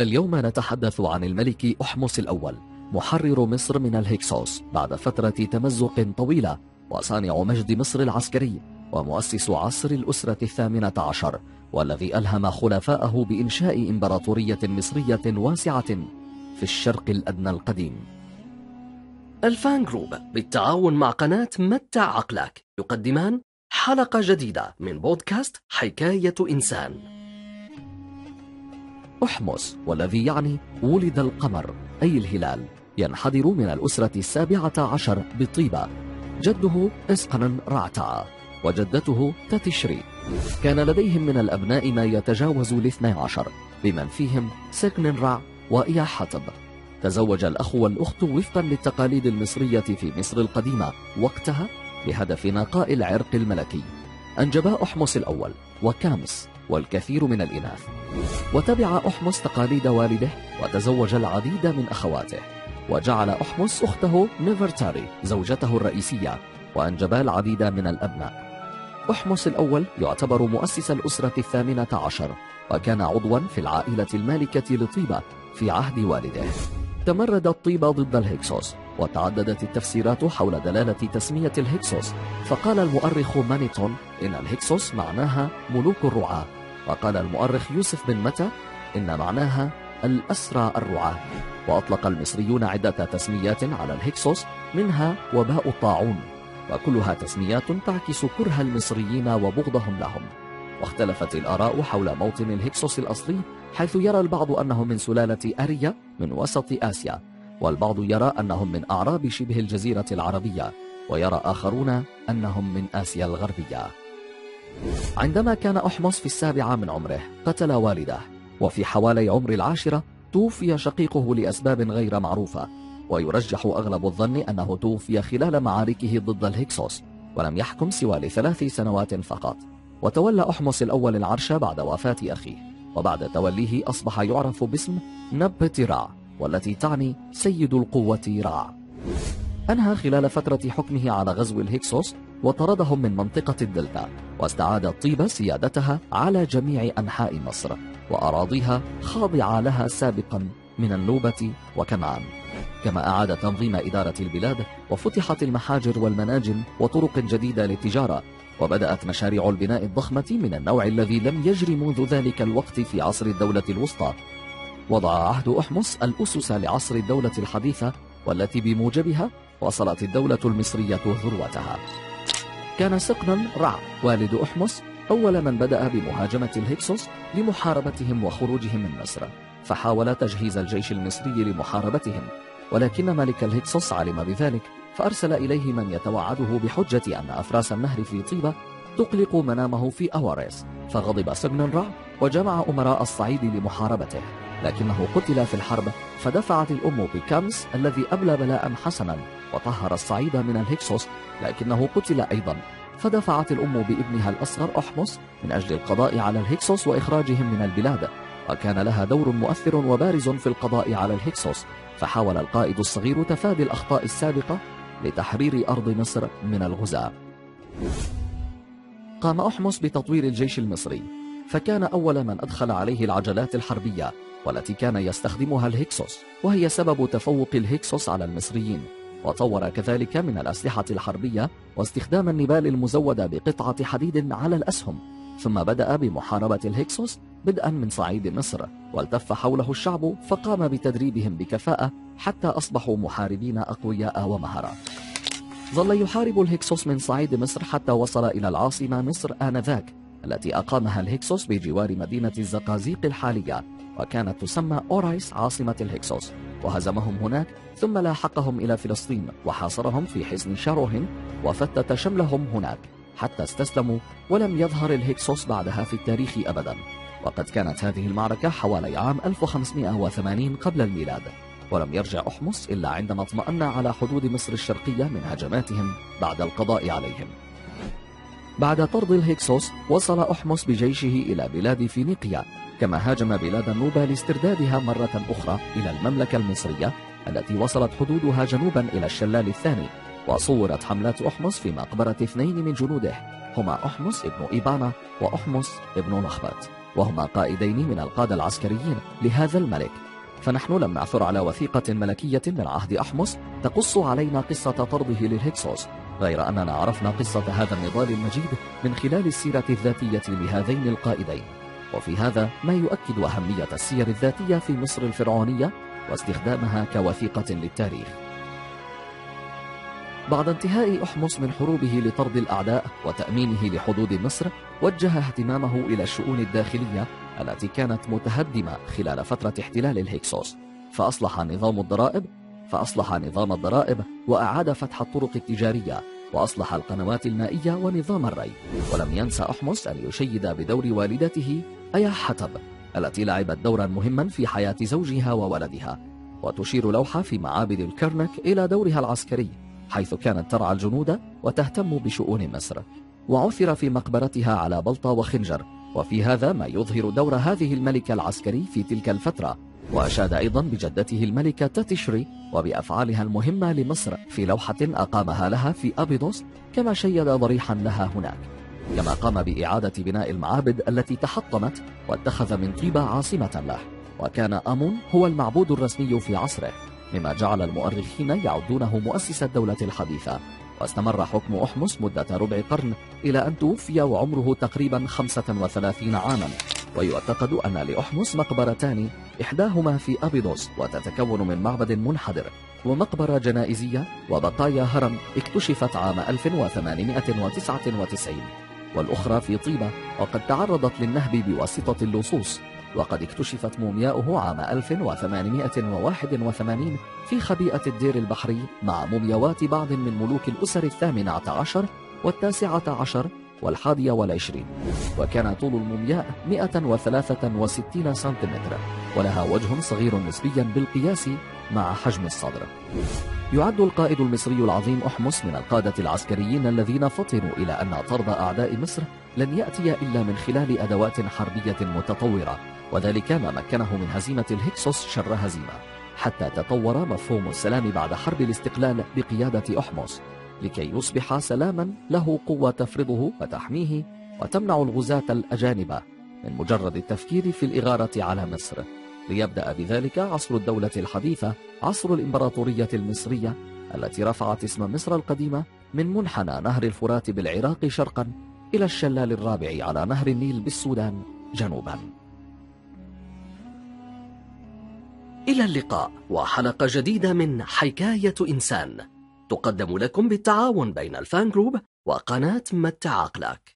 اليوم نتحدث عن الملك أحمس الأول محرر مصر من الهكسوس بعد فترة تمزق طويلة وصانع مجد مصر العسكري ومؤسس عصر الأسرة الثامنة عشر والذي ألهم خلفاءه بإنشاء إمبراطورية مصرية واسعة في الشرق الأدنى القديم. الفان جروب بالتعاون مع قناة متع عقلك يقدمان حلقة جديدة من بودكاست حكاية إنسان. أحمس والذي يعني ولد القمر أي الهلال ينحدر من الأسرة السابعة عشر بطيبة جده إسقن رعتع وجدته تتشري. كان لديهم من الأبناء ما يتجاوز الاثنى عشر بمن فيهم سكن رع وإيا حطب. تزوج الأخ والأخت وفقا للتقاليد المصرية في مصر القديمة وقتها بهدف نقاء العرق الملكي. أنجبا أحمس الأول وكامس والكثير من الإناث. وتبع أحمس تقاليد والده وتزوج العديد من أخواته. وجعل أحمس أخته نيفرتاري زوجته الرئيسية وأنجبا العديد من الأبناء. أحمس الأول يعتبر مؤسس الأسرة الثامنة عشر وكان عضوا في العائلة المالكة لطيبة في عهد والده. تمردت طيبة ضد الهكسوس وتعددت التفسيرات حول دلالة تسمية الهكسوس فقال المؤرخ مانيتون إن الهكسوس معناها ملوك الرعاة وقال المؤرخ يوسف بن متى إن معناها الأسرى الرعاة وأطلق المصريون عدة تسميات على الهكسوس منها وباء الطاعون وكلها تسميات تعكس كره المصريين وبغضهم لهم. واختلفت الآراء حول موطن الهكسوس الأصلي حيث يرى البعض أنهم من سلالة أريا من وسط آسيا والبعض يرى أنهم من أعراب شبه الجزيرة العربية ويرى آخرون أنهم من آسيا الغربية. عندما كان أحمس في السابعة من عمره قتل والده وفي حوالي عمر العاشرة توفي شقيقه لأسباب غير معروفة ويرجح أغلب الظن أنه توفي خلال معاركه ضد الهكسوس ولم يحكم سوى لثلاث سنوات فقط. وتولى أحمس الأول العرش بعد وفاة أخيه وبعد توليه أصبح يعرف باسم نبترع والتي تعني سيد القوة رع أنهى خلال فترة حكمه على غزو الهكسوس وطردهم من منطقة الدلتا واستعاد طيبة سيادتها على جميع أنحاء مصر وأراضيها خاضعة لها سابقا من النوبة وكنعان. كما أعاد تنظيم إدارة البلاد وفتحت المحاجر والمناجم وطرق جديدة للتجارة وبدأت مشاريع البناء الضخمة من النوع الذي لم يجري منذ ذلك الوقت في عصر الدولة الوسطى. وضع عهد أحمس الأسس لعصر الدولة الحديثة والتي بموجبها وصلت الدولة المصرية ذروتها. كان سقنا رع والد أحمس أول من بدأ بمهاجمة الهكسوس لمحاربتهم وخروجهم من مصر. فحاول تجهيز الجيش المصري لمحاربتهم ولكن ملك الهكسوس علم بذلك. فأرسل إليه من يتوعده بحجة أن أفراس النهر في طيبة تقلق منامه في أواريس فغضب سجن رع وجمع أمراء الصعيد لمحاربته لكنه قتل في الحرب فدفعت الأم بكامس الذي أبلى بلاء حسنا وطهر الصعيد من الهكسوس لكنه قتل أيضا فدفعت الأم بابنها الأصغر أحمس من أجل القضاء على الهكسوس وإخراجهم من البلاد وكان لها دور مؤثر وبارز في القضاء على الهكسوس فحاول القائد الصغير تفادي الأخطاء السابقة لتحرير أرض مصر من الغزاة. قام أحمس بتطوير الجيش المصري فكان أول من أدخل عليه العجلات الحربية والتي كان يستخدمها الهكسوس وهي سبب تفوق الهكسوس على المصريين. وطور كذلك من الأسلحة الحربية واستخدام النبال المزودة بقطعة حديد على الأسهم. ثم بدأ بمحاربة الهكسوس بدءا من صعيد مصر والتف حوله الشعب فقام بتدريبهم بكفاءة حتى أصبحوا محاربين أقوياء ومهرة ظل يحارب الهكسوس من صعيد مصر حتى وصل إلى العاصمة مصر آنذاك التي أقامها الهكسوس بجوار مدينة الزقازيق الحالية وكانت تسمى أورايس عاصمة الهكسوس. وهزمهم هناك ثم لاحقهم إلى فلسطين وحاصرهم في حصن شاروهن وفتت شملهم هناك حتى استسلموا ولم يظهر الهكسوس بعدها في التاريخ أبدا. وقد كانت هذه المعركة حوالي عام 1580 قبل الميلاد. ولم يرجع أحمس إلا عندما اطمأن على حدود مصر الشرقية من هجماتهم بعد القضاء عليهم. بعد طرد الهكسوس وصل أحمس بجيشه إلى بلاد فينيقيا كما هاجم بلاد النوبة لاستردادها مرة أخرى إلى المملكة المصرية التي وصلت حدودها جنوبا إلى الشلال الثاني وصورت حملات أحمس في مقبرة اثنين من جنوده هما أحمس ابن إيبانا وأحمس ابن نخبت. وهما قائدين من القادة العسكريين لهذا الملك. فنحن لم نعثر على وثيقة ملكية من عهد أحمس تقص علينا قصة طرده للهكسوس غير أننا عرفنا قصة هذا النضال المجيد من خلال السيرة الذاتية لهذين القائدين. وفي هذا ما يؤكد أهمية السير الذاتية في مصر الفرعونية واستخدامها كوثيقة للتاريخ. بعد انتهاء أحمس من حروبه لطرد الأعداء وتأمينه لحدود مصر وجه اهتمامه إلى الشؤون الداخلية التي كانت متهدمة خلال فترة احتلال الهكسوس. فأصلح نظام الضرائب فأصلح نظام الضرائب وأعاد فتح الطرق التجارية وأصلح القنوات المائية ونظام الري. ولم ينسى أحمس أن يشيد بدور والدته أيا حتب التي لعبت دورا مهما في حياة زوجها وولدها. وتشير لوحة في معابد الكرنك إلى دورها العسكري. حيث كانت ترعى الجنود وتهتم بشؤون مصر وعثر في مقبرتها على بلطة وخنجر وفي هذا ما يظهر دور هذه الملكة العسكري في تلك الفترة. وأشاد أيضا بجدته الملكة تتشري وبأفعالها المهمة لمصر في لوحة أقامها لها في أبيدوس كما شيد ضريحا لها هناك. كما قام بإعادة بناء المعابد التي تحطمت واتخذ من طيبة عاصمة له. وكان أمون هو المعبود الرسمي في عصره. مما جعل المؤرخين يعدونه مؤسس الدولة الحديثة. واستمر حكم أحمس مدة ربع قرن إلى أن توفي وعمره تقريبا 35 عاما. ويعتقد أن لأحمس مقبرتان إحداهما في أبيدوس وتتكون من معبد منحدر ومقبرة جنائزية وبقايا هرم اكتشفت عام 1899 والأخرى في طيبة وقد تعرضت للنهب بواسطة اللصوص. وقد اكتشفت مومياؤه عام 1881 في خبيئة الدير البحري مع مومياوات بعض من ملوك الأسر الثامنة عشر والتاسعة عشر والحادية والعشرين. وكان طول المومياء 163 سنتيمتر ولها وجه صغير نسبيا بالقياس مع حجم الصدر. يعد القائد المصري العظيم أحمس من القادة العسكريين الذين فطنوا إلى أن طرد أعداء مصر لن يأتي إلا من خلال أدوات حربية متطورة وذلك ما مكنه من هزيمة الهكسوس شر هزيمة حتى تطور مفهوم السلام بعد حرب الاستقلال بقيادة أحمس لكي يصبح سلاما له قوة تفرضه وتحميه وتمنع الغزاة الأجانب من مجرد التفكير في الإغارة على مصر. ليبدأ بذلك عصر الدولة الحديثة عصر الإمبراطورية المصرية التي رفعت اسم مصر القديمة من منحنى نهر الفرات بالعراق شرقا إلى الشلال الرابع على نهر النيل بالسودان جنوبا. إلى اللقاء. وحلقة جديدة من حكاية إنسان. تقدم لكم بالتعاون بين الفان جروب وقناة متع عقلك